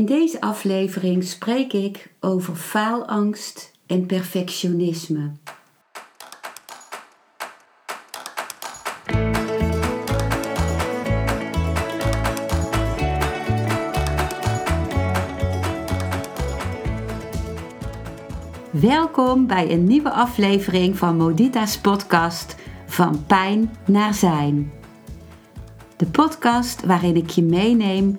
In deze aflevering spreek ik over faalangst en perfectionisme. Welkom bij een nieuwe aflevering van Modita's podcast Van Pijn naar Zijn. De podcast waarin ik je meeneem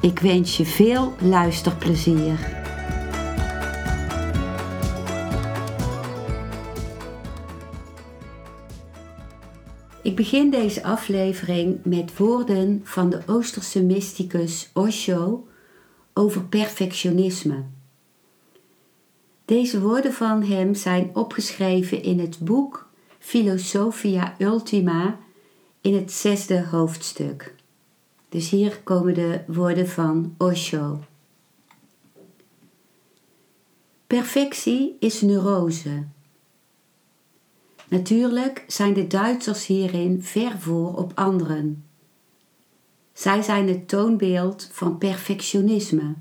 Ik wens je veel luisterplezier. Ik begin deze aflevering met woorden van de Oosterse mysticus Osho over perfectionisme. Deze woorden van hem zijn opgeschreven in het boek Philosophia Ultima in het zesde hoofdstuk. Dus hier komen de woorden van Osho. Perfectie is neurose. Natuurlijk zijn de Duitsers hierin ver voor op anderen. Zij zijn het toonbeeld van perfectionisme.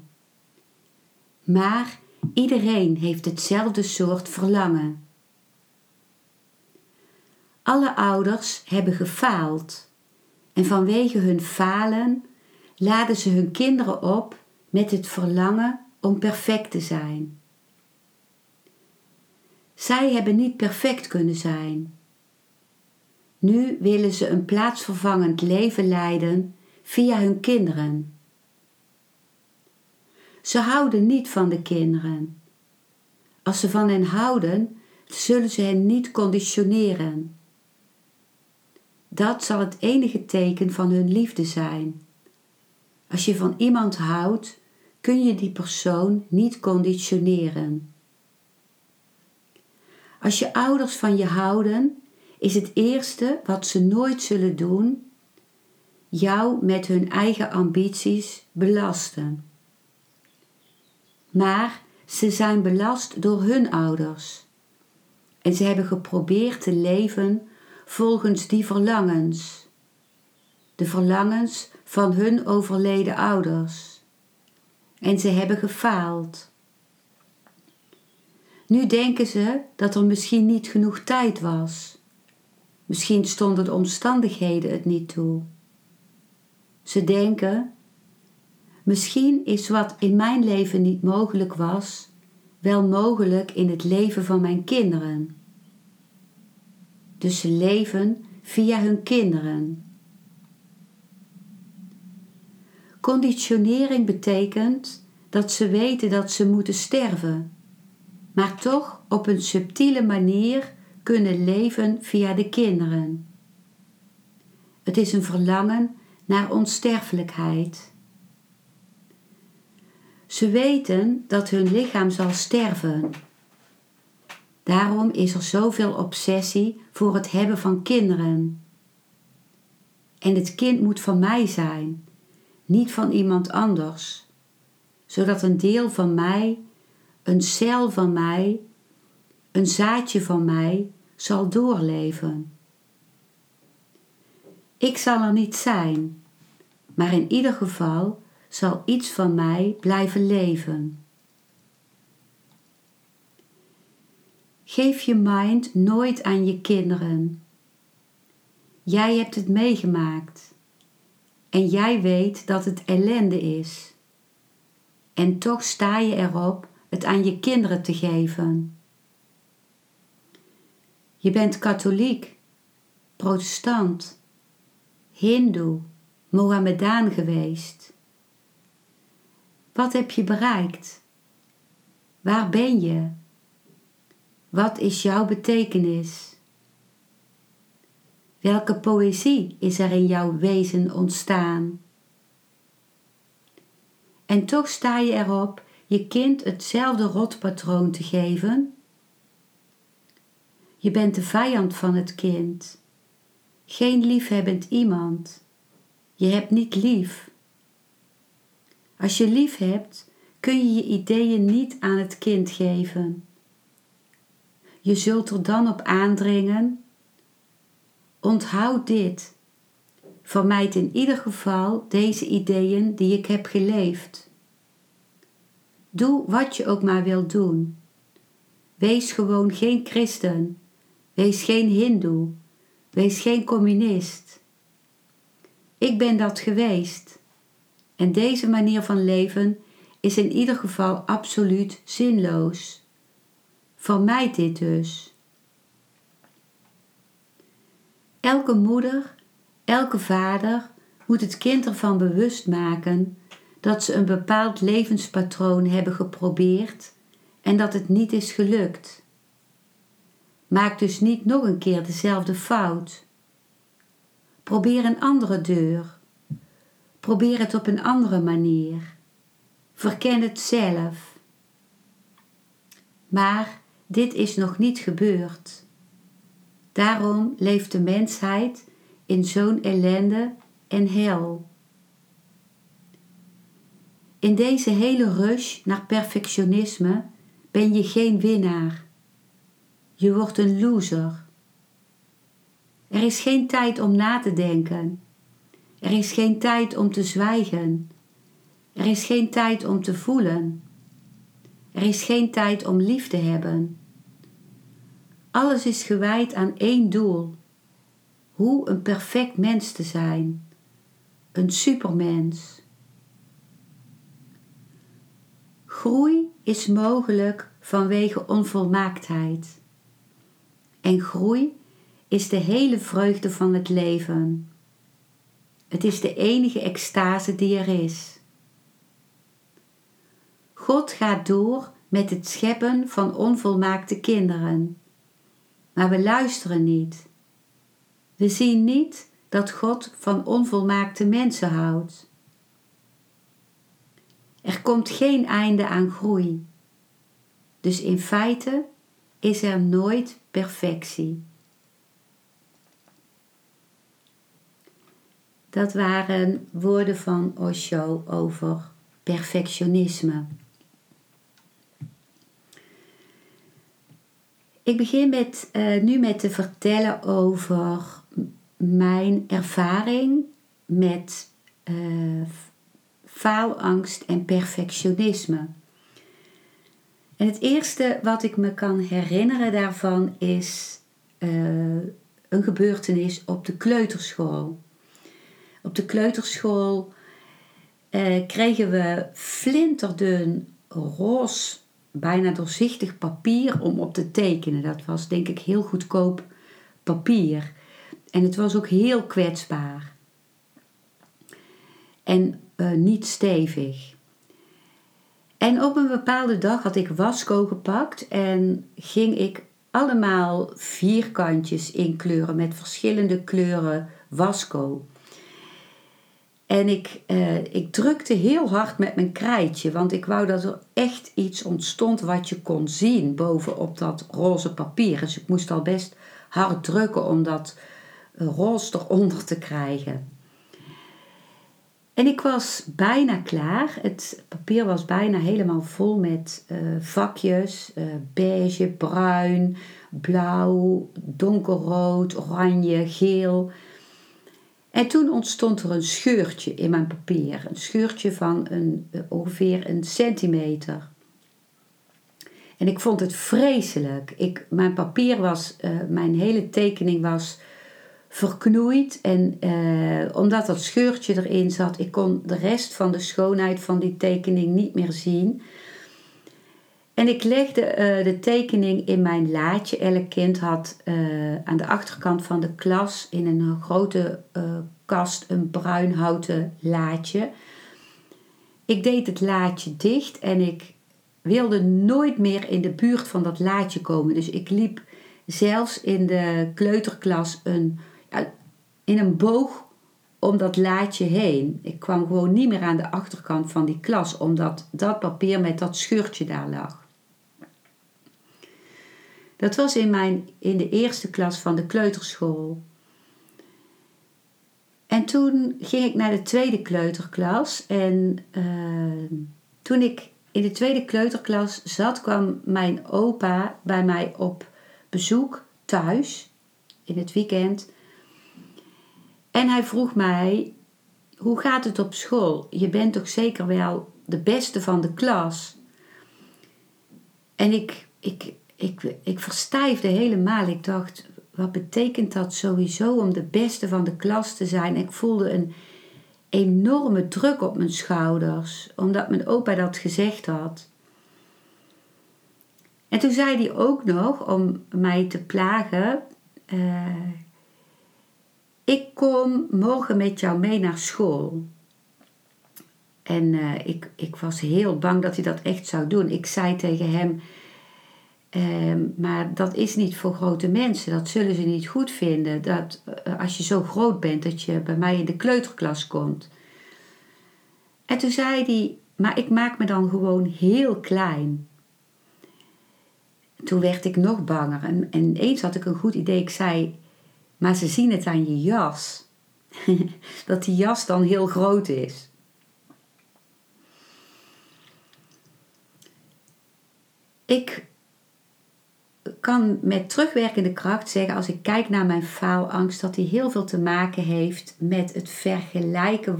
Maar iedereen heeft hetzelfde soort verlangen. Alle ouders hebben gefaald en vanwege hun falen laden ze hun kinderen op met het verlangen om perfect te zijn. Zij hebben niet perfect kunnen zijn. Nu willen ze een plaatsvervangend leven leiden via hun kinderen. Ze houden niet van de kinderen. Als ze van hen houden, zullen ze hen niet conditioneren. Dat zal het enige teken van hun liefde zijn. Als je van iemand houdt, kun je die persoon niet conditioneren. Als je ouders van je houden, is het eerste wat ze nooit zullen doen, jou met hun eigen ambities belasten. Maar ze zijn belast door hun ouders. En ze hebben geprobeerd te leven volgens die verlangens. De verlangens van hun overleden ouders. En ze hebben gefaald. Nu denken ze dat er misschien niet genoeg tijd was. Misschien stonden de omstandigheden het niet toe. Ze denken, misschien is wat in mijn leven niet mogelijk was, wel mogelijk in het leven van mijn kinderen. Dus ze leven via hun kinderen. Conditionering betekent dat ze weten dat ze moeten sterven, maar toch op een subtiele manier kunnen leven via de kinderen. Het is een verlangen naar onsterfelijkheid. Ze weten dat hun lichaam zal sterven Daarom is er zoveel obsessie voor het hebben van kinderen. En het kind moet van mij zijn, niet van iemand anders, zodat een deel van mij, een cel van mij, een zaadje van mij zal doorleven. Ik zal er niet zijn, maar in ieder geval zal iets van mij blijven leven. Geef je mind nooit aan je kinderen. Jij hebt het meegemaakt en jij weet dat het ellende is. En toch sta je erop het aan je kinderen te geven. Je bent katholiek, protestant, hindoe, mohammedaan geweest. Wat heb je bereikt? Waar ben je? Wat is jouw betekenis? Welke poëzie is er in jouw wezen ontstaan? En toch sta je erop je kind hetzelfde rotpatroon te geven? Je bent de vijand van het kind. Geen liefhebbend iemand. Je hebt niet lief. Als je lief hebt, kun je je ideeën niet aan het kind geven. Je zult er dan op aandringen. Onthoud dit. Vermijd in ieder geval deze ideeën die ik heb geleefd. Doe wat je ook maar wilt doen. Wees gewoon geen christen. Wees geen hindoe. Wees geen communist. Ik ben dat geweest. En deze manier van leven is in ieder geval absoluut zinloos. Vermijd dit dus. Elke moeder, elke vader moet het kind ervan bewust maken dat ze een bepaald levenspatroon hebben geprobeerd en dat het niet is gelukt. Maak dus niet nog een keer dezelfde fout. Probeer een andere deur. Probeer het op een andere manier. Verken het zelf. Maar dit is nog niet gebeurd. Daarom leeft de mensheid in zo'n ellende en hel. In deze hele rush naar perfectionisme ben je geen winnaar. Je wordt een loser. Er is geen tijd om na te denken. Er is geen tijd om te zwijgen. Er is geen tijd om te voelen. Er is geen tijd om lief te hebben. Alles is gewijd aan één doel: hoe een perfect mens te zijn, een supermens. Groei is mogelijk vanwege onvolmaaktheid. En groei is de hele vreugde van het leven. Het is de enige extase die er is. God gaat door met het scheppen van onvolmaakte kinderen. Maar we luisteren niet. We zien niet dat God van onvolmaakte mensen houdt. Er komt geen einde aan groei. Dus in feite is er nooit perfectie. Dat waren woorden van Osho over perfectionisme. Ik begin met, uh, nu met te vertellen over mijn ervaring met uh, faalangst en perfectionisme. En het eerste wat ik me kan herinneren daarvan is uh, een gebeurtenis op de kleuterschool. Op de kleuterschool kregen we flinterdun roze, bijna doorzichtig papier om op te tekenen. Dat was denk ik heel goedkoop papier. En het was ook heel kwetsbaar. En uh, niet stevig. En op een bepaalde dag had ik wasco gepakt en ging ik allemaal vierkantjes inkleuren met verschillende kleuren wasco. En ik, uh, ik drukte heel hard met mijn krijtje, want ik wou dat er echt iets ontstond wat je kon zien bovenop dat roze papier. Dus ik moest al best hard drukken om dat roze eronder te krijgen. En ik was bijna klaar. Het papier was bijna helemaal vol met uh, vakjes: uh, beige, bruin, blauw, donkerrood, oranje, geel. En toen ontstond er een scheurtje in mijn papier. Een scheurtje van uh, ongeveer een centimeter. En ik vond het vreselijk. Ik, mijn papier was, mijn hele tekening was verknoeid. En eh, omdat dat scheurtje erin zat, ik kon de rest van de schoonheid van die tekening niet meer zien. En ik legde uh, de tekening in mijn laadje. Elk kind had uh, aan de achterkant van de klas in een grote kast een bruin houten laadje. Ik deed het laadje dicht en ik wilde nooit meer in de buurt van dat laadje komen. Dus ik liep zelfs in de kleuterklas een in een boog om dat laadje heen. Ik kwam gewoon niet meer aan de achterkant van die klas, omdat dat papier met dat scheurtje daar lag. Dat was in, mijn, in de eerste klas van de kleuterschool. En toen ging ik naar de tweede kleuterklas. En uh, toen ik in de tweede kleuterklas zat, kwam mijn opa bij mij op bezoek thuis in het weekend. En hij vroeg mij: Hoe gaat het op school? Je bent toch zeker wel de beste van de klas? En ik, ik, ik, ik verstijfde helemaal. Ik dacht: Wat betekent dat sowieso om de beste van de klas te zijn? Ik voelde een enorme druk op mijn schouders, omdat mijn opa dat gezegd had. En toen zei hij ook nog, om mij te plagen, uh, ik kom morgen met jou mee naar school. En uh, ik, ik was heel bang dat hij dat echt zou doen. Ik zei tegen hem, uh, maar dat is niet voor grote mensen. Dat zullen ze niet goed vinden. Dat uh, als je zo groot bent, dat je bij mij in de kleuterklas komt. En toen zei hij, maar ik maak me dan gewoon heel klein. Toen werd ik nog banger en, en ineens had ik een goed idee. Ik zei, maar ze zien het aan je jas. dat die jas dan heel groot is. Ik kan met terugwerkende kracht zeggen, als ik kijk naar mijn faalangst, dat die heel veel te maken heeft met het vergelijken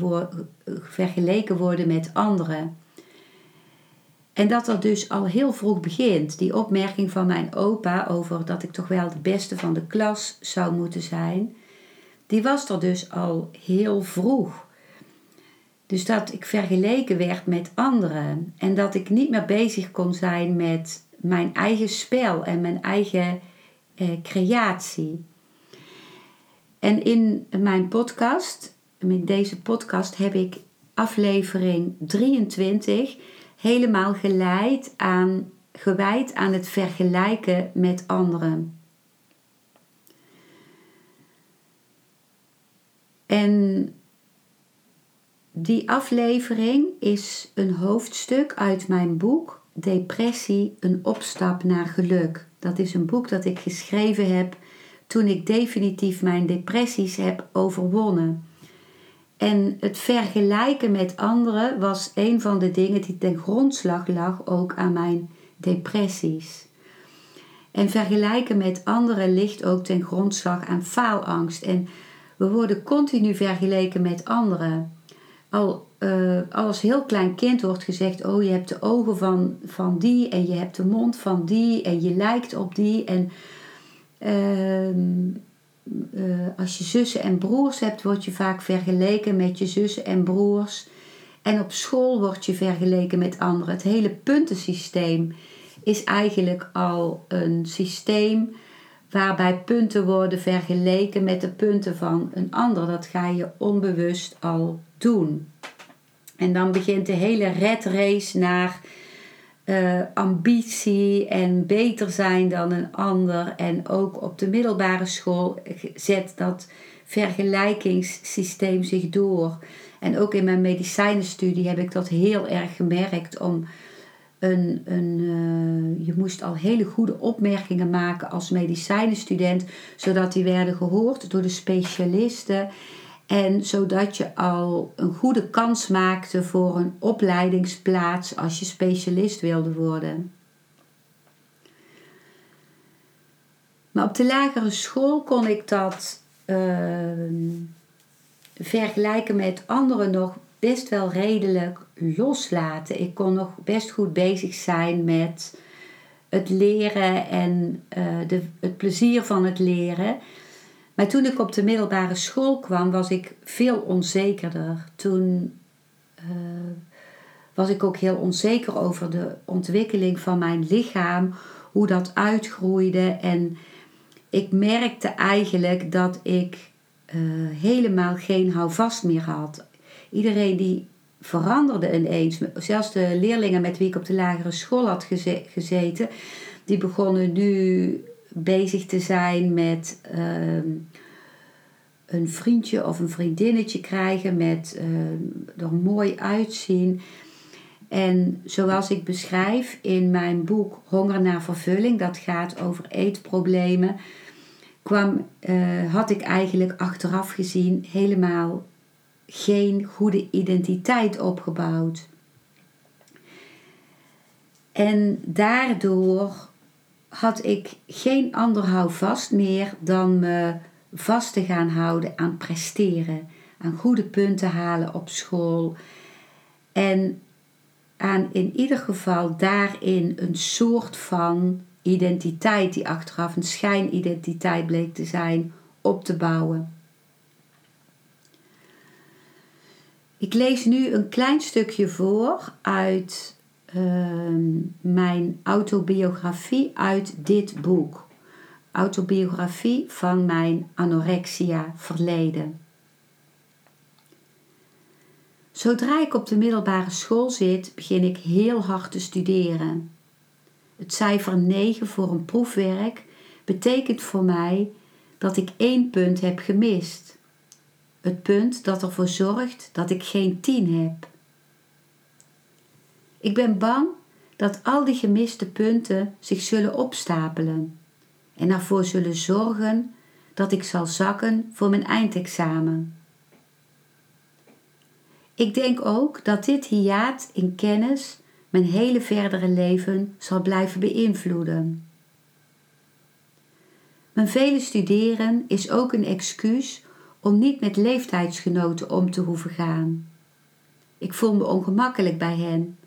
vergeleken worden met anderen. En dat dat dus al heel vroeg begint. Die opmerking van mijn opa over dat ik toch wel de beste van de klas zou moeten zijn, die was er dus al heel vroeg. Dus dat ik vergeleken werd met anderen en dat ik niet meer bezig kon zijn met mijn eigen spel en mijn eigen eh, creatie. En in mijn podcast, met deze podcast, heb ik aflevering 23 helemaal geleid aan, gewijd aan het vergelijken met anderen. En die aflevering is een hoofdstuk uit mijn boek Depressie, een opstap naar geluk. Dat is een boek dat ik geschreven heb toen ik definitief mijn depressies heb overwonnen. En het vergelijken met anderen was een van de dingen die ten grondslag lag ook aan mijn depressies. En vergelijken met anderen ligt ook ten grondslag aan faalangst. En we worden continu vergeleken met anderen. Al uh, als heel klein kind wordt gezegd: Oh, je hebt de ogen van, van die en je hebt de mond van die en je lijkt op die. En uh, uh, als je zussen en broers hebt, word je vaak vergeleken met je zussen en broers. En op school word je vergeleken met anderen. Het hele puntensysteem is eigenlijk al een systeem waarbij punten worden vergeleken met de punten van een ander. Dat ga je onbewust al doen. En dan begint de hele red race naar uh, ambitie en beter zijn dan een ander. En ook op de middelbare school zet dat vergelijkingssysteem zich door. En ook in mijn medicijnenstudie heb ik dat heel erg gemerkt om een, een, uh, je moest al hele goede opmerkingen maken als medicijnenstudent, zodat die werden gehoord door de specialisten. En zodat je al een goede kans maakte voor een opleidingsplaats als je specialist wilde worden. Maar op de lagere school kon ik dat uh, vergelijken met anderen nog best wel redelijk loslaten. Ik kon nog best goed bezig zijn met het leren en uh, de, het plezier van het leren. Maar toen ik op de middelbare school kwam, was ik veel onzekerder. Toen uh, was ik ook heel onzeker over de ontwikkeling van mijn lichaam, hoe dat uitgroeide. En ik merkte eigenlijk dat ik uh, helemaal geen houvast meer had. Iedereen die veranderde ineens. Zelfs de leerlingen met wie ik op de lagere school had gezeten, die begonnen nu bezig te zijn met uh, een vriendje of een vriendinnetje krijgen met uh, er mooi uitzien. En zoals ik beschrijf in mijn boek Honger naar vervulling, dat gaat over eetproblemen, kwam, uh, had ik eigenlijk achteraf gezien helemaal geen goede identiteit opgebouwd. En daardoor had ik geen ander houvast meer dan me vast te gaan houden aan presteren, aan goede punten halen op school en aan in ieder geval daarin een soort van identiteit die achteraf een schijnidentiteit bleek te zijn op te bouwen. Ik lees nu een klein stukje voor uit Ehm, mijn autobiografie uit dit boek. Autobiografie van mijn anorexia verleden. Zodra ik op de middelbare school zit, begin ik heel hard te studeren. Het cijfer 9 voor een proefwerk betekent voor mij dat ik één punt heb gemist. Het punt dat ervoor zorgt dat ik geen 10 heb. Ik ben bang dat al die gemiste punten zich zullen opstapelen en ervoor zullen zorgen dat ik zal zakken voor mijn eindexamen. Ik denk ook dat dit hiaat in kennis mijn hele verdere leven zal blijven beïnvloeden. Mijn vele studeren is ook een excuus om niet met leeftijdsgenoten om te hoeven gaan. Ik voel me ongemakkelijk bij hen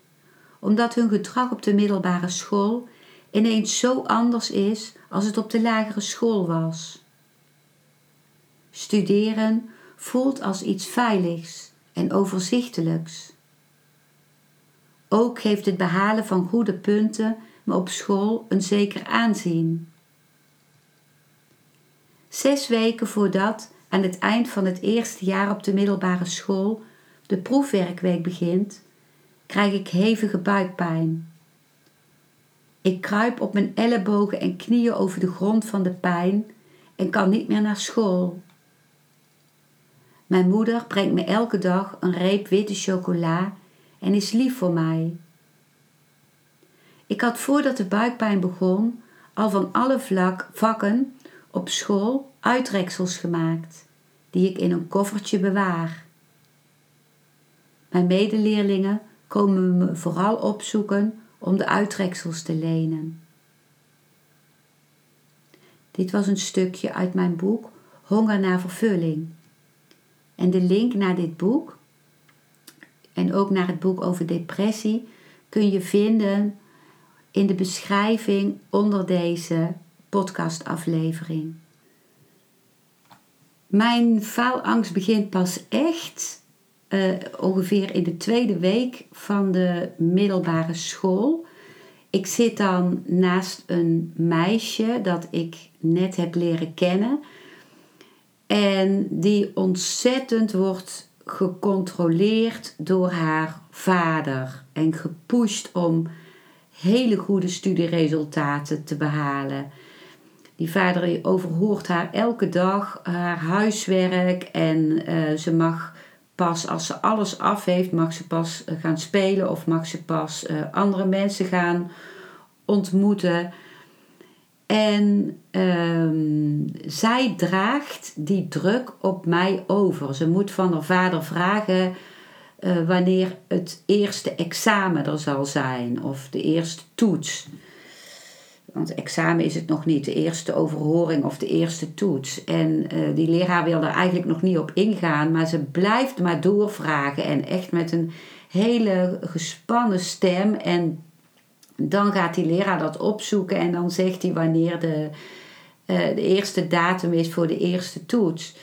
omdat hun gedrag op de middelbare school ineens zo anders is als het op de lagere school was. Studeren voelt als iets veiligs en overzichtelijks. Ook geeft het behalen van goede punten me op school een zeker aanzien. Zes weken voordat aan het eind van het eerste jaar op de middelbare school de proefwerkweek begint, krijg ik hevige buikpijn. Ik kruip op mijn ellebogen en knieën over de grond van de pijn en kan niet meer naar school. Mijn moeder brengt me elke dag een reep witte chocola en is lief voor mij. Ik had voordat de buikpijn begon al van alle vlak, vakken op school uitreksels gemaakt, die ik in een koffertje bewaar. Mijn medeleerlingen komen me vooral opzoeken om de uittreksels te lenen. Dit was een stukje uit mijn boek Honger naar vervulling. En de link naar dit boek en ook naar het boek over depressie kun je vinden in de beschrijving onder deze podcastaflevering. Mijn faalangst begint pas echt uh, ongeveer in de tweede week van de middelbare school. Ik zit dan naast een meisje dat ik net heb leren kennen. En die ontzettend wordt gecontroleerd door haar vader en gepusht om hele goede studieresultaten te behalen. Die vader overhoort haar elke dag haar huiswerk en uh, ze mag pas als ze alles af heeft, mag ze pas eh, gaan spelen of mag ze pas uh, andere mensen gaan ontmoeten. En um, zij draagt die druk op mij over. Ze moet van haar vader vragen wanneer het eerste examen er zal zijn of de eerste toets. Want examen is het nog niet, de eerste overhoring of de eerste toets. En uh, die leraar wil er eigenlijk nog niet op ingaan, maar ze blijft maar doorvragen en echt met een hele gespannen stem. En dan gaat die leraar dat opzoeken en dan zegt hij wanneer de, uh, de eerste datum is voor de eerste toets.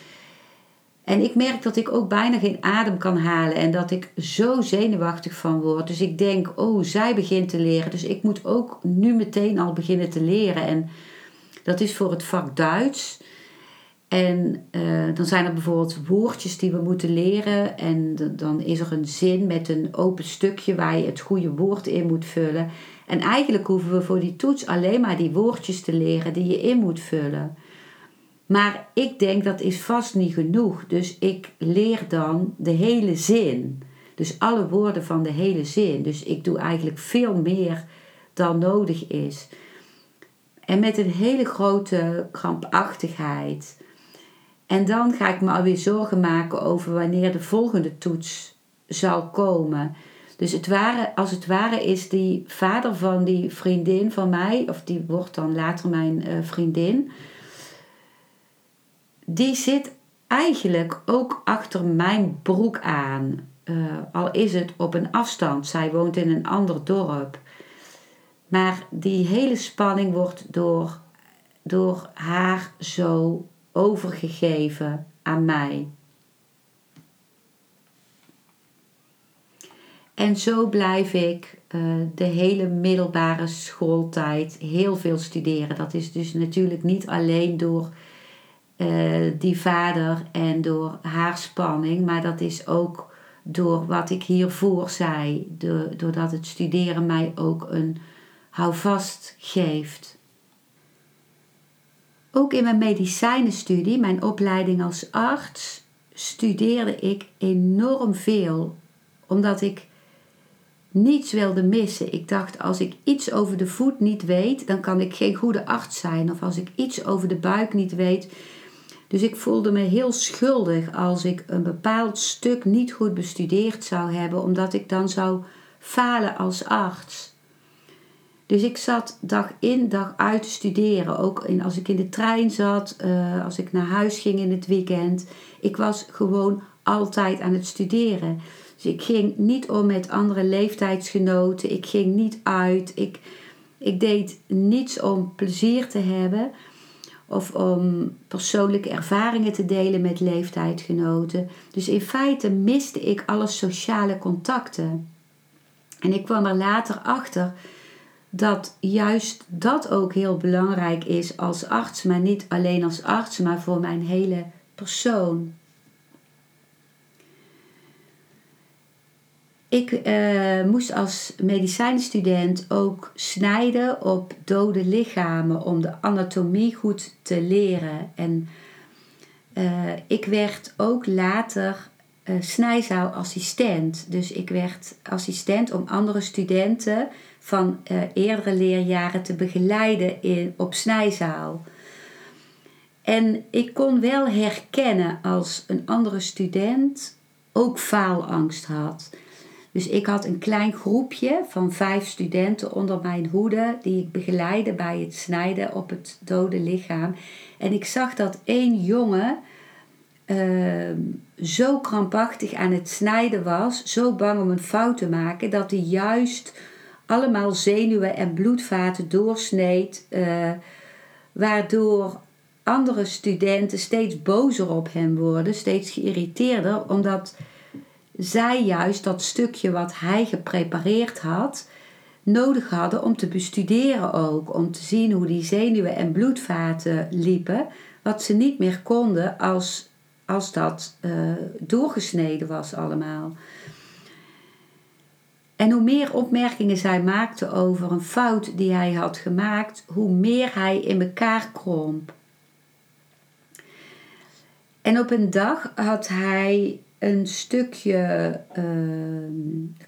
En ik merk dat ik ook bijna geen adem kan halen en dat ik zo zenuwachtig van word. Dus ik denk, oh, zij begint te leren. Dus ik moet ook nu meteen al beginnen te leren. En dat is voor het vak Duits. En uh, dan zijn er bijvoorbeeld woordjes die we moeten leren. En dan is er een zin met een open stukje waar je het goede woord in moet vullen. En eigenlijk hoeven we voor die toets alleen maar die woordjes te leren die je in moet vullen. Maar ik denk dat is vast niet genoeg. Dus ik leer dan de hele zin. Dus alle woorden van de hele zin. Dus ik doe eigenlijk veel meer dan nodig is. En met een hele grote krampachtigheid. En dan ga ik me alweer zorgen maken over wanneer de volgende toets zal komen. Dus het als het ware is die vader van die vriendin van mij, of die wordt dan later mijn uh, vriendin, die zit eigenlijk ook achter mijn broek aan. Uh, al is het op een afstand. Zij woont in een ander dorp. Maar die hele spanning wordt door, door haar zo overgegeven aan mij. En zo blijf ik uh, de hele middelbare schooltijd heel veel studeren. Dat is dus natuurlijk niet alleen door uh, die vader en door haar spanning, maar dat is ook door wat ik hiervoor zei, doordat het studeren mij ook een houvast geeft. Ook in mijn medicijnenstudie, mijn opleiding als arts, studeerde ik enorm veel, omdat ik niets wilde missen. Ik dacht, als ik iets over de voet niet weet, dan kan ik geen goede arts zijn. Of als ik iets over de buik niet weet. Dus ik voelde me heel schuldig als ik een bepaald stuk niet goed bestudeerd zou hebben, omdat ik dan zou falen als arts. Dus ik zat dag in, dag uit te studeren. Ook in, als ik in de trein zat, uh, als ik naar huis ging in het weekend. Ik was gewoon altijd aan het studeren. Dus ik ging niet om met andere leeftijdsgenoten. Ik ging niet uit. Ik, ik deed niets om plezier te hebben of om persoonlijke ervaringen te delen met leeftijdsgenoten. Dus in feite miste ik alle sociale contacten. En ik kwam er later achter dat juist dat ook heel belangrijk is als arts, maar niet alleen als arts, maar voor mijn hele persoon. Ik eh, moest als medicijnstudent ook snijden op dode lichamen om de anatomie goed te leren. En uh, ik werd ook later uh, snijzaalassistent. Dus ik werd assistent om andere studenten van eerdere leerjaren te begeleiden in, op snijzaal. En ik kon wel herkennen als een andere student ook faalangst had. Dus ik had een klein groepje van vijf studenten onder mijn hoede die ik begeleidde bij het snijden op het dode lichaam. En ik zag dat één jongen uh, zo krampachtig aan het snijden was, zo bang om een fout te maken, dat hij juist allemaal zenuwen en bloedvaten doorsneed, uh, waardoor andere studenten steeds bozer op hem worden, steeds geïrriteerder, omdat zij juist dat stukje wat hij geprepareerd had, nodig hadden om te bestuderen ook. Om te zien hoe die zenuwen en bloedvaten liepen. Wat ze niet meer konden als, als dat uh, doorgesneden was allemaal. En hoe meer opmerkingen zij maakte over een fout die hij had gemaakt, hoe meer hij in elkaar kromp. En op een dag had hij een stukje, uh,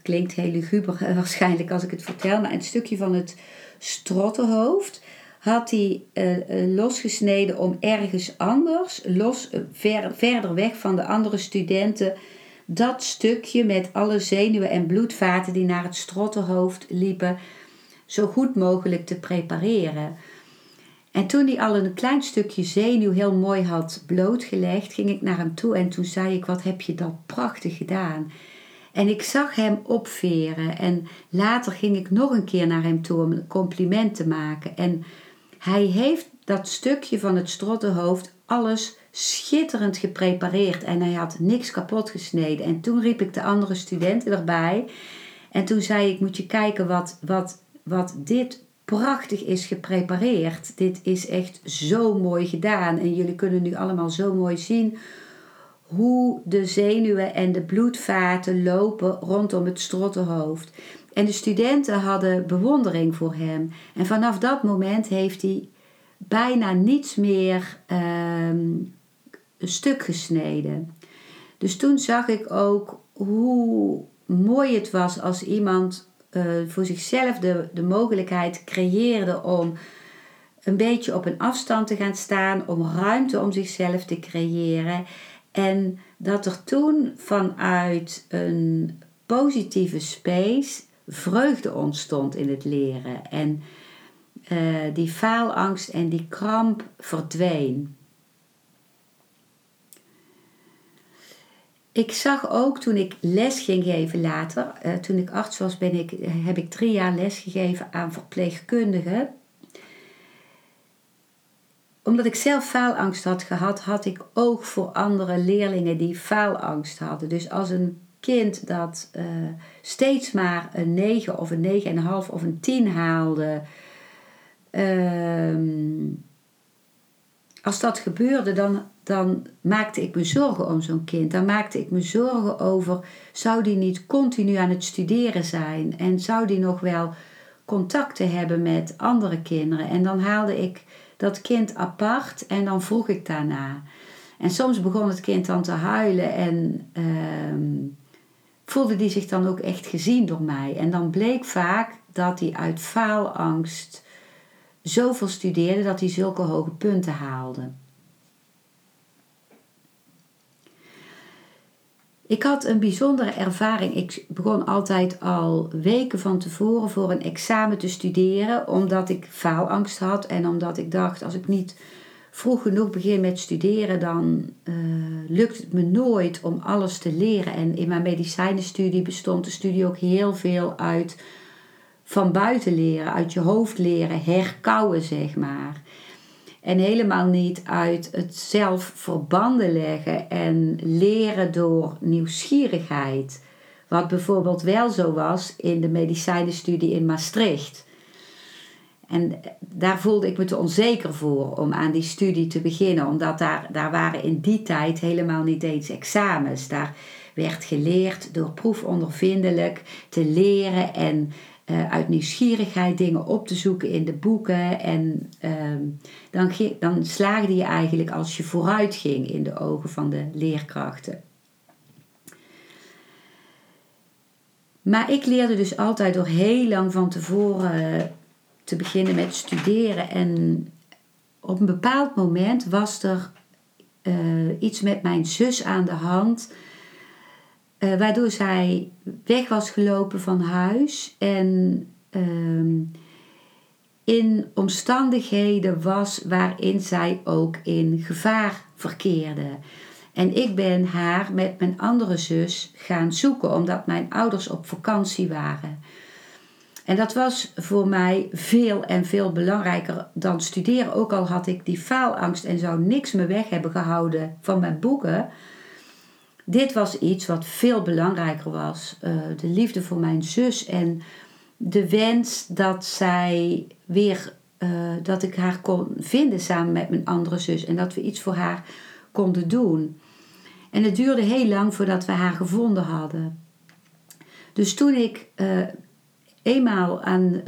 klinkt heel luguber waarschijnlijk als ik het vertel, maar een stukje van het strottenhoofd had hij uh, losgesneden om ergens anders, los, ver, verder weg van de andere studenten, dat stukje met alle zenuwen en bloedvaten die naar het strottenhoofd liepen, zo goed mogelijk te prepareren. En toen hij al een klein stukje zenuw heel mooi had blootgelegd, ging ik naar hem toe en toen zei ik: Wat heb je dat prachtig gedaan? En ik zag hem opveren en later ging ik nog een keer naar hem toe om een compliment te maken. En hij heeft dat stukje van het strottenhoofd alles schitterend geprepareerd en hij had niks kapot gesneden. En toen riep ik de andere studenten erbij en toen zei ik: Moet je kijken wat, wat, wat dit prachtig is geprepareerd. Dit is echt zo mooi gedaan. En jullie kunnen nu allemaal zo mooi zien hoe de zenuwen en de bloedvaten lopen rondom het strottenhoofd. En de studenten hadden bewondering voor hem. En vanaf dat moment heeft hij bijna niets meer ehm, stuk gesneden. Dus toen zag ik ook hoe mooi het was als iemand uh, voor zichzelf de, de mogelijkheid creëerde om een beetje op een afstand te gaan staan, om ruimte om zichzelf te creëren. En dat er toen vanuit een positieve space vreugde ontstond in het leren. En uh, die faalangst en die kramp verdween. Ik zag ook toen ik les ging geven later, uh, toen ik arts was, ben ik, heb ik drie jaar les gegeven aan verpleegkundigen. Omdat ik zelf faalangst had gehad, had ik oog voor andere leerlingen die faalangst hadden. Dus als een kind dat uh, steeds maar een 9 of een 9,5 of een 10 haalde, uh, als dat gebeurde, dan dan maakte ik me zorgen om zo'n kind. Dan maakte ik me zorgen over, zou die niet continu aan het studeren zijn? En zou die nog wel contacten hebben met andere kinderen? En dan haalde ik dat kind apart en dan vroeg ik daarna. En soms begon het kind dan te huilen en uh, voelde die zich dan ook echt gezien door mij. En dan bleek vaak dat hij uit faalangst zoveel studeerde dat hij zulke hoge punten haalde. Ik had een bijzondere ervaring. Ik begon altijd al weken van tevoren voor een examen te studeren, omdat ik faalangst had en omdat ik dacht: als ik niet vroeg genoeg begin met studeren, dan uh, lukt het me nooit om alles te leren. En in mijn medicijnenstudie bestond de studie ook heel veel uit van buiten leren, uit je hoofd leren, herkouwen zeg maar. En helemaal niet uit het zelf verbanden leggen en leren door nieuwsgierigheid. Wat bijvoorbeeld wel zo was in de medicijnenstudie in Maastricht. En daar voelde ik me te onzeker voor om aan die studie te beginnen, omdat daar, daar waren in die tijd helemaal niet eens examens. Daar werd geleerd door proefondervindelijk te leren en uh, uit nieuwsgierigheid dingen op te zoeken in de boeken. En uh, dan, dan slaagde je eigenlijk als je vooruit ging in de ogen van de leerkrachten. Maar ik leerde dus altijd door heel lang van tevoren te beginnen met studeren. En op een bepaald moment was er uh, iets met mijn zus aan de hand uh, waardoor zij weg was gelopen van huis en uh, in omstandigheden was waarin zij ook in gevaar verkeerde. En ik ben haar met mijn andere zus gaan zoeken omdat mijn ouders op vakantie waren. En dat was voor mij veel en veel belangrijker dan studeren. Ook al had ik die faalangst en zou niks me weg hebben gehouden van mijn boeken dit was iets wat veel belangrijker was. Uh, de liefde voor mijn zus en de wens dat zij weer, uh, dat ik haar kon vinden samen met mijn andere zus en dat we iets voor haar konden doen. En het duurde heel lang voordat we haar gevonden hadden. Dus toen ik uh, eenmaal aan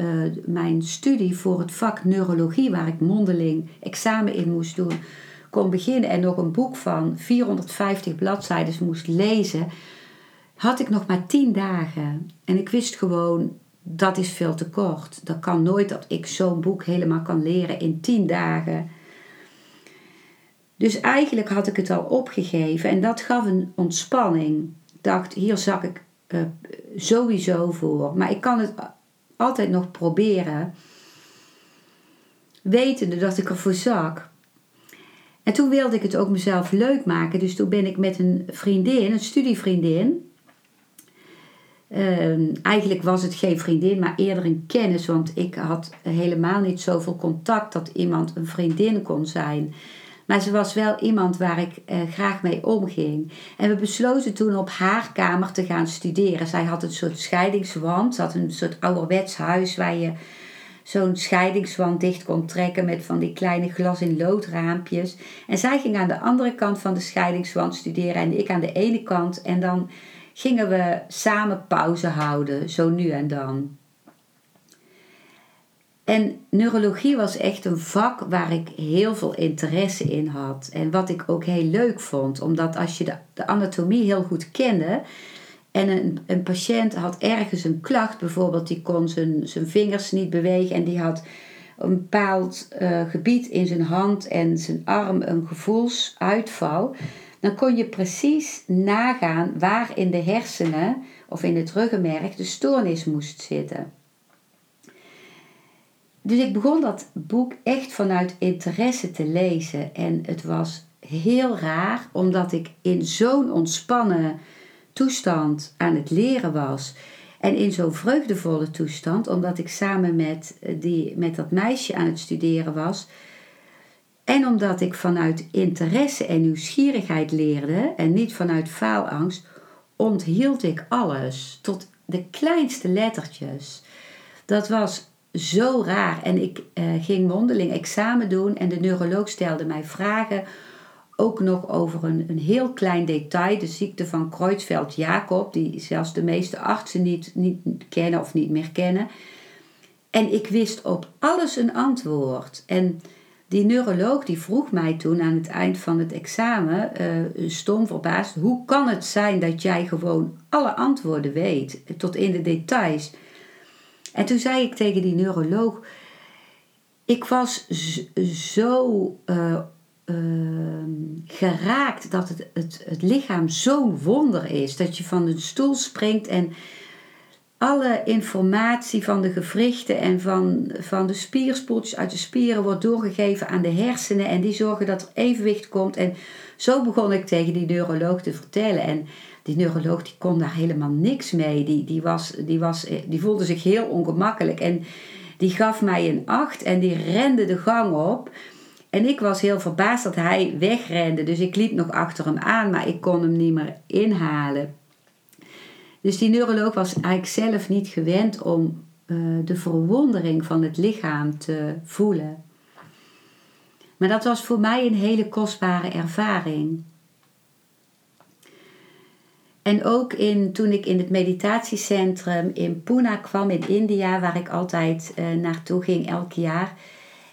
mijn studie voor het vak neurologie, waar ik mondeling examen in moest doen, kon beginnen en nog een boek van 450 bladzijden moest lezen, had ik nog maar 10 dagen. En ik wist gewoon, dat is veel te kort. Dat kan nooit dat ik zo'n boek helemaal kan leren in 10 dagen. Dus eigenlijk had ik het al opgegeven en dat gaf een ontspanning. Ik dacht, hier zak ik uh, sowieso voor. Maar ik kan het altijd nog proberen. Wetende dat ik ervoor zak. En toen wilde ik het ook mezelf leuk maken. Dus toen ben ik met een vriendin, een studievriendin. Uh, eigenlijk was het geen vriendin, maar eerder een kennis. Want ik had helemaal niet zoveel contact dat iemand een vriendin kon zijn. Maar ze was wel iemand waar ik eh, graag mee omging. En we besloten toen op haar kamer te gaan studeren. Zij had een soort scheidingswand. Ze had een soort ouderwets huis waar je zo'n scheidingswand dicht kon trekken met van die kleine glas in loodraampjes. En zij ging aan de andere kant van de scheidingswand studeren en ik aan de ene kant. En dan gingen we samen pauze houden, zo nu en dan. En neurologie was echt een vak waar ik heel veel interesse in had. En wat ik ook heel leuk vond. Omdat als je de, de anatomie heel goed kende. En een, patiënt had ergens een klacht. Bijvoorbeeld die kon zijn, zijn vingers niet bewegen. En die had een bepaald uh, gebied in zijn hand en zijn arm een gevoelsuitval. Dan kon je precies nagaan waar in de hersenen of in het ruggenmerg de stoornis moest zitten. Dus ik begon dat boek echt vanuit interesse te lezen. En het was heel raar, omdat ik in zo'n ontspannen toestand aan het leren was. En in zo'n vreugdevolle toestand, omdat ik samen met, eh, die, met dat meisje aan het studeren was. En omdat ik vanuit interesse en nieuwsgierigheid leerde en niet vanuit faalangst, onthield ik alles tot de kleinste lettertjes. Dat was zo raar. En ik uh, ging mondeling examen doen en de neuroloog stelde mij vragen. Ook nog over een, een heel klein detail, de ziekte van Creutzfeldt-Jacob, die zelfs de meeste artsen niet, niet kennen of niet meer kennen. En ik wist op alles een antwoord. En die neuroloog die vroeg mij toen aan het eind van het examen, uh, stom verbaasd, hoe kan het zijn dat jij gewoon alle antwoorden weet, tot in de details? En toen zei ik tegen die neuroloog, ik was zo uh, uh, geraakt dat het, het, het lichaam zo'n wonder is, dat je van een stoel springt en alle informatie van de gewrichten en van, van de spierspoeltjes uit de spieren wordt doorgegeven aan de hersenen en die zorgen dat er evenwicht komt. En zo begon ik tegen die neuroloog te vertellen. En die neuroloog die kon daar helemaal niks mee. Die, die, was, die, was, die voelde zich heel ongemakkelijk. En die gaf mij een acht en die rende de gang op. En ik was heel verbaasd dat hij wegrende. Dus ik liep nog achter hem aan, maar ik kon hem niet meer inhalen. Dus die neuroloog was eigenlijk zelf niet gewend om uh, de verwondering van het lichaam te voelen. Maar dat was voor mij een hele kostbare ervaring. En ook in, toen ik in het meditatiecentrum in Pune kwam in India, waar ik altijd uh, naartoe ging elk jaar.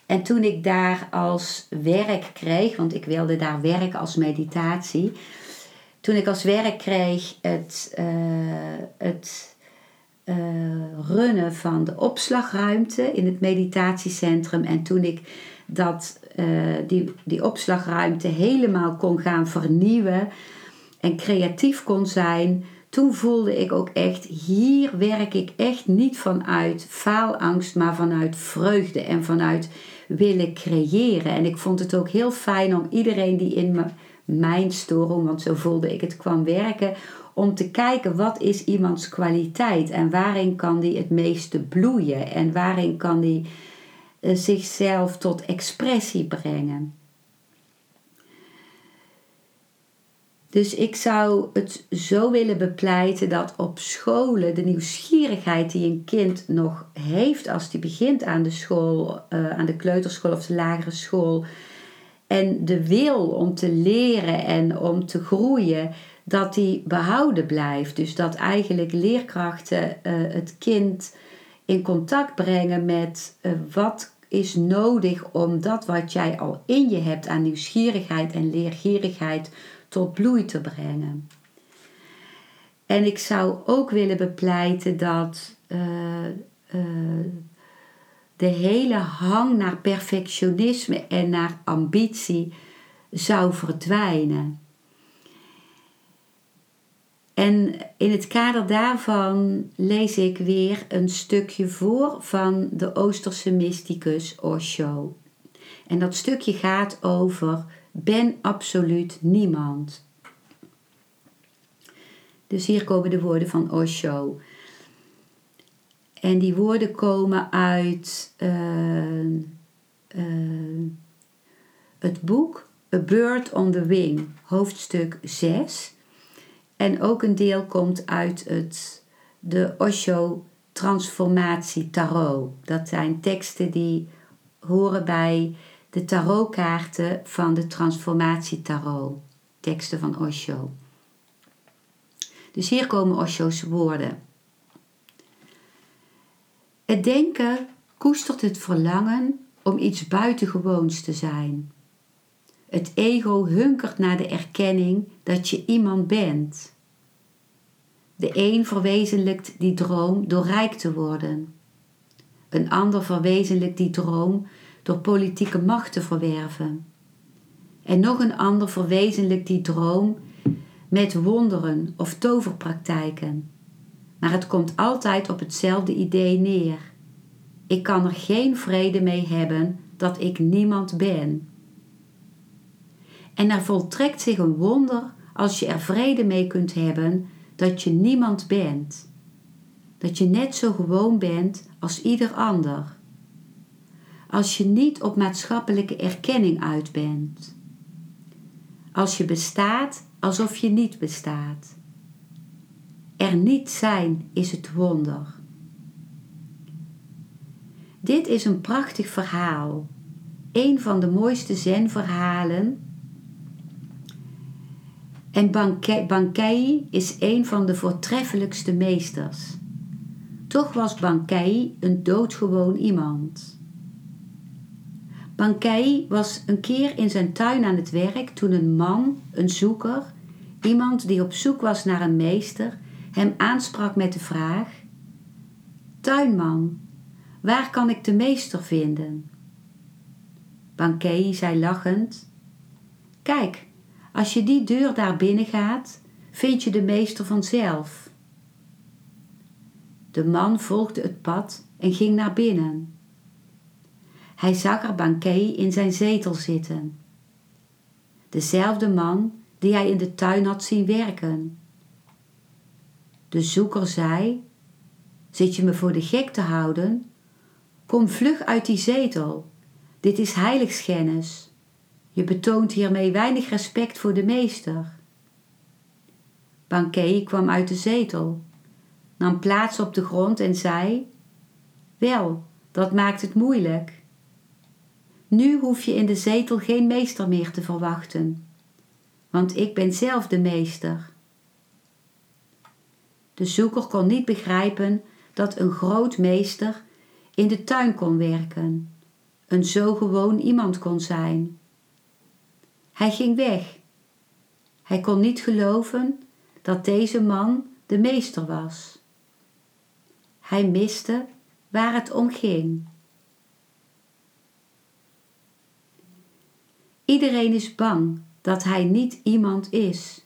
En toen ik daar als werk kreeg, want ik wilde daar werken als meditatie. Toen ik als werk kreeg het, uh, het uh, runnen van de opslagruimte in het meditatiecentrum. En toen ik dat, die, die opslagruimte helemaal kon gaan vernieuwen en creatief kon zijn, toen voelde ik ook echt, hier werk ik echt niet vanuit faalangst, maar vanuit vreugde en vanuit willen creëren. En ik vond het ook heel fijn om iedereen die in mijn storing, want zo voelde ik het, kwam werken, om te kijken wat is iemands kwaliteit en waarin kan die het meeste bloeien en waarin kan die eh, zichzelf tot expressie brengen. Dus ik zou het zo willen bepleiten dat op scholen de nieuwsgierigheid die een kind nog heeft als die begint aan de school, uh, aan de kleuterschool of de lagere school, en de wil om te leren en om te groeien, dat die behouden blijft. Dus dat eigenlijk leerkrachten uh, het kind in contact brengen met uh, wat is nodig om dat wat jij al in je hebt aan nieuwsgierigheid en leergierigheid tot bloei te brengen. En ik zou ook willen bepleiten dat uh, uh, de hele hang naar perfectionisme en naar ambitie zou verdwijnen. En in het kader daarvan lees ik weer een stukje voor van de Oosterse mysticus Osho. En dat stukje gaat over ben absoluut niemand. Dus hier komen de woorden van Osho. En die woorden komen uit uh, uh, het boek A Bird on the Wing, hoofdstuk 6. En ook een deel komt uit het, de Osho Transformatie Tarot. Dat zijn teksten die horen bij de tarotkaarten van de Transformatie Tarot, teksten van Osho. Dus hier komen Osho's woorden. Het denken koestert het verlangen om iets buitengewoons te zijn. Het ego hunkert naar de erkenning dat je iemand bent. De een verwezenlijkt die droom door rijk te worden. Een ander verwezenlijkt die droom door politieke macht te verwerven. En nog een ander verwezenlijkt die droom met wonderen of toverpraktijken. Maar het komt altijd op hetzelfde idee neer. Ik kan er geen vrede mee hebben dat ik niemand ben. En er voltrekt zich een wonder als je er vrede mee kunt hebben dat je niemand bent. Dat je net zo gewoon bent als ieder ander. Als je niet op maatschappelijke erkenning uit bent. Als je bestaat alsof je niet bestaat. Er niet zijn is het wonder. Dit is een prachtig verhaal. Een van de mooiste zenverhalen. En Bankei is een van de voortreffelijkste meesters. Toch was Bankei een doodgewoon iemand. Bankei was een keer in zijn tuin aan het werk toen een man, een zoeker, iemand die op zoek was naar een meester, hem aansprak met de vraag: Tuinman, waar kan ik de meester vinden? Bankei zei lachend: Kijk, als je die deur daar binnen gaat, vind je de meester vanzelf. De man volgde het pad en ging naar binnen. Hij zag er Bankei in zijn zetel zitten. Dezelfde man die hij in de tuin had zien werken. De zoeker zei: Zit je me voor de gek te houden? Kom vlug uit die zetel. Dit is heiligschennis. Je betoont hiermee weinig respect voor de meester. Bankei kwam uit de zetel, nam plaats op de grond en zei: Wel, dat maakt het moeilijk. Nu hoef je in de zetel geen meester meer te verwachten, want ik ben zelf de meester. De zoeker kon niet begrijpen dat een groot meester in de tuin kon werken, een zo gewoon iemand kon zijn. Hij ging weg. Hij kon niet geloven dat deze man de meester was. Hij miste waar het om ging. Iedereen is bang dat hij niet iemand is.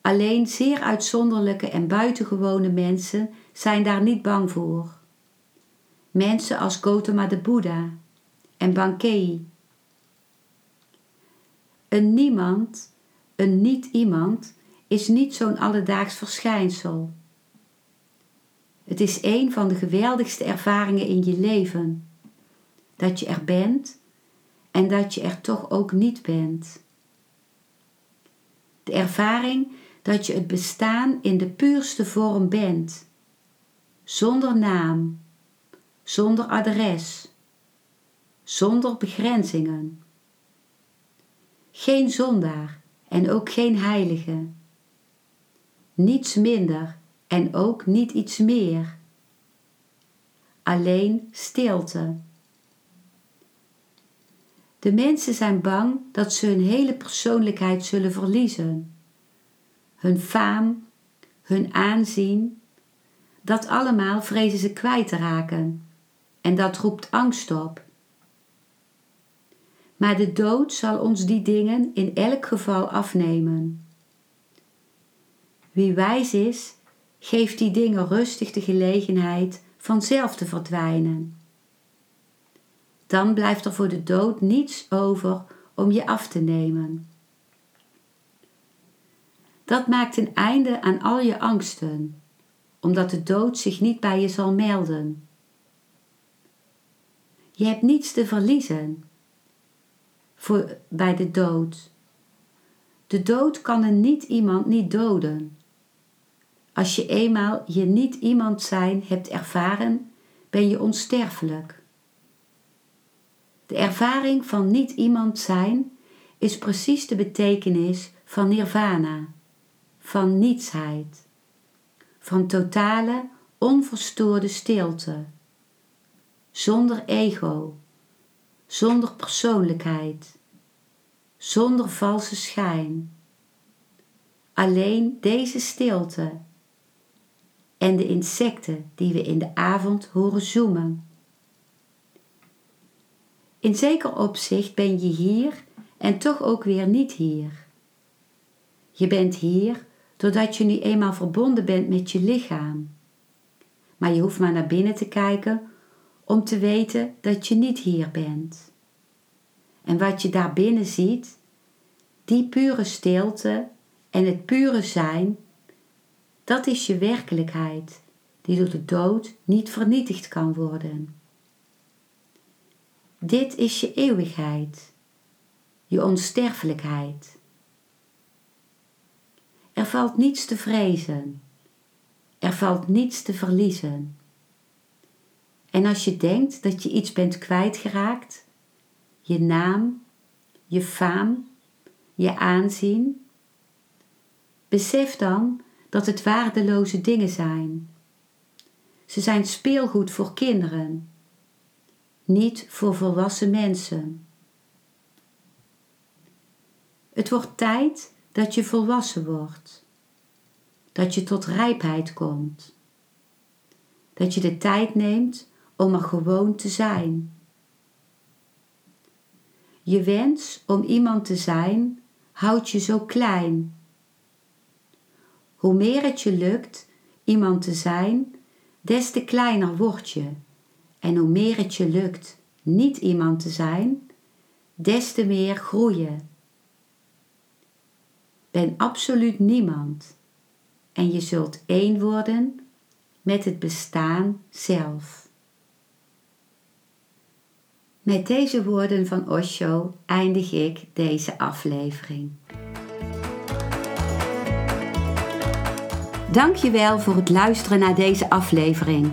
Alleen zeer uitzonderlijke en buitengewone mensen zijn daar niet bang voor. Mensen als Gautama de Boeddha en Bankei. Een niemand, een niet-iemand, is niet zo'n alledaags verschijnsel. Het is een van de geweldigste ervaringen in je leven. Dat je er bent en dat je er toch ook niet bent. De ervaring dat je het bestaan in de puurste vorm bent, zonder naam, zonder adres, zonder begrenzingen. Geen zondaar en ook geen heilige. Niets minder en ook niet iets meer. Alleen stilte. De mensen zijn bang dat ze hun hele persoonlijkheid zullen verliezen. Hun faam, hun aanzien, dat allemaal vrezen ze kwijt te raken. En dat roept angst op. Maar de dood zal ons die dingen in elk geval afnemen. Wie wijs is, geeft die dingen rustig de gelegenheid vanzelf te verdwijnen dan blijft er voor de dood niets over om je af te nemen. Dat maakt een einde aan al je angsten, omdat de dood zich niet bij je zal melden. Je hebt niets te verliezen voor, bij de dood. De dood kan een niet iemand niet doden. Als je eenmaal je niet iemand zijn hebt ervaren, ben je onsterfelijk. De ervaring van niet iemand zijn is precies de betekenis van nirvana, van nietsheid, van totale, onverstoorde stilte, zonder ego, zonder persoonlijkheid, zonder valse schijn. Alleen deze stilte en de insecten die we in de avond horen zoemen. In zeker opzicht ben je hier en toch ook weer niet hier. Je bent hier doordat je nu eenmaal verbonden bent met je lichaam. Maar je hoeft maar naar binnen te kijken om te weten dat je niet hier bent. En wat je daar binnen ziet, die pure stilte en het pure zijn, dat is je werkelijkheid, die door de dood niet vernietigd kan worden. Dit is je eeuwigheid, je onsterfelijkheid. Er valt niets te vrezen, er valt niets te verliezen. En als je denkt dat je iets bent kwijtgeraakt, je naam, je faam, je aanzien, besef dan dat het waardeloze dingen zijn. Ze zijn speelgoed voor kinderen, niet voor volwassen mensen. Het wordt tijd dat je volwassen wordt, dat je tot rijpheid komt, dat je de tijd neemt om er gewoon te zijn. Je wens om iemand te zijn houdt je zo klein. Hoe meer het je lukt iemand te zijn, des te kleiner word je. En hoe meer het je lukt niet iemand te zijn, des te meer groeien. Ben absoluut niemand en je zult één worden met het bestaan zelf. Met deze woorden van Osho eindig ik deze aflevering. Dankjewel voor het luisteren naar deze aflevering.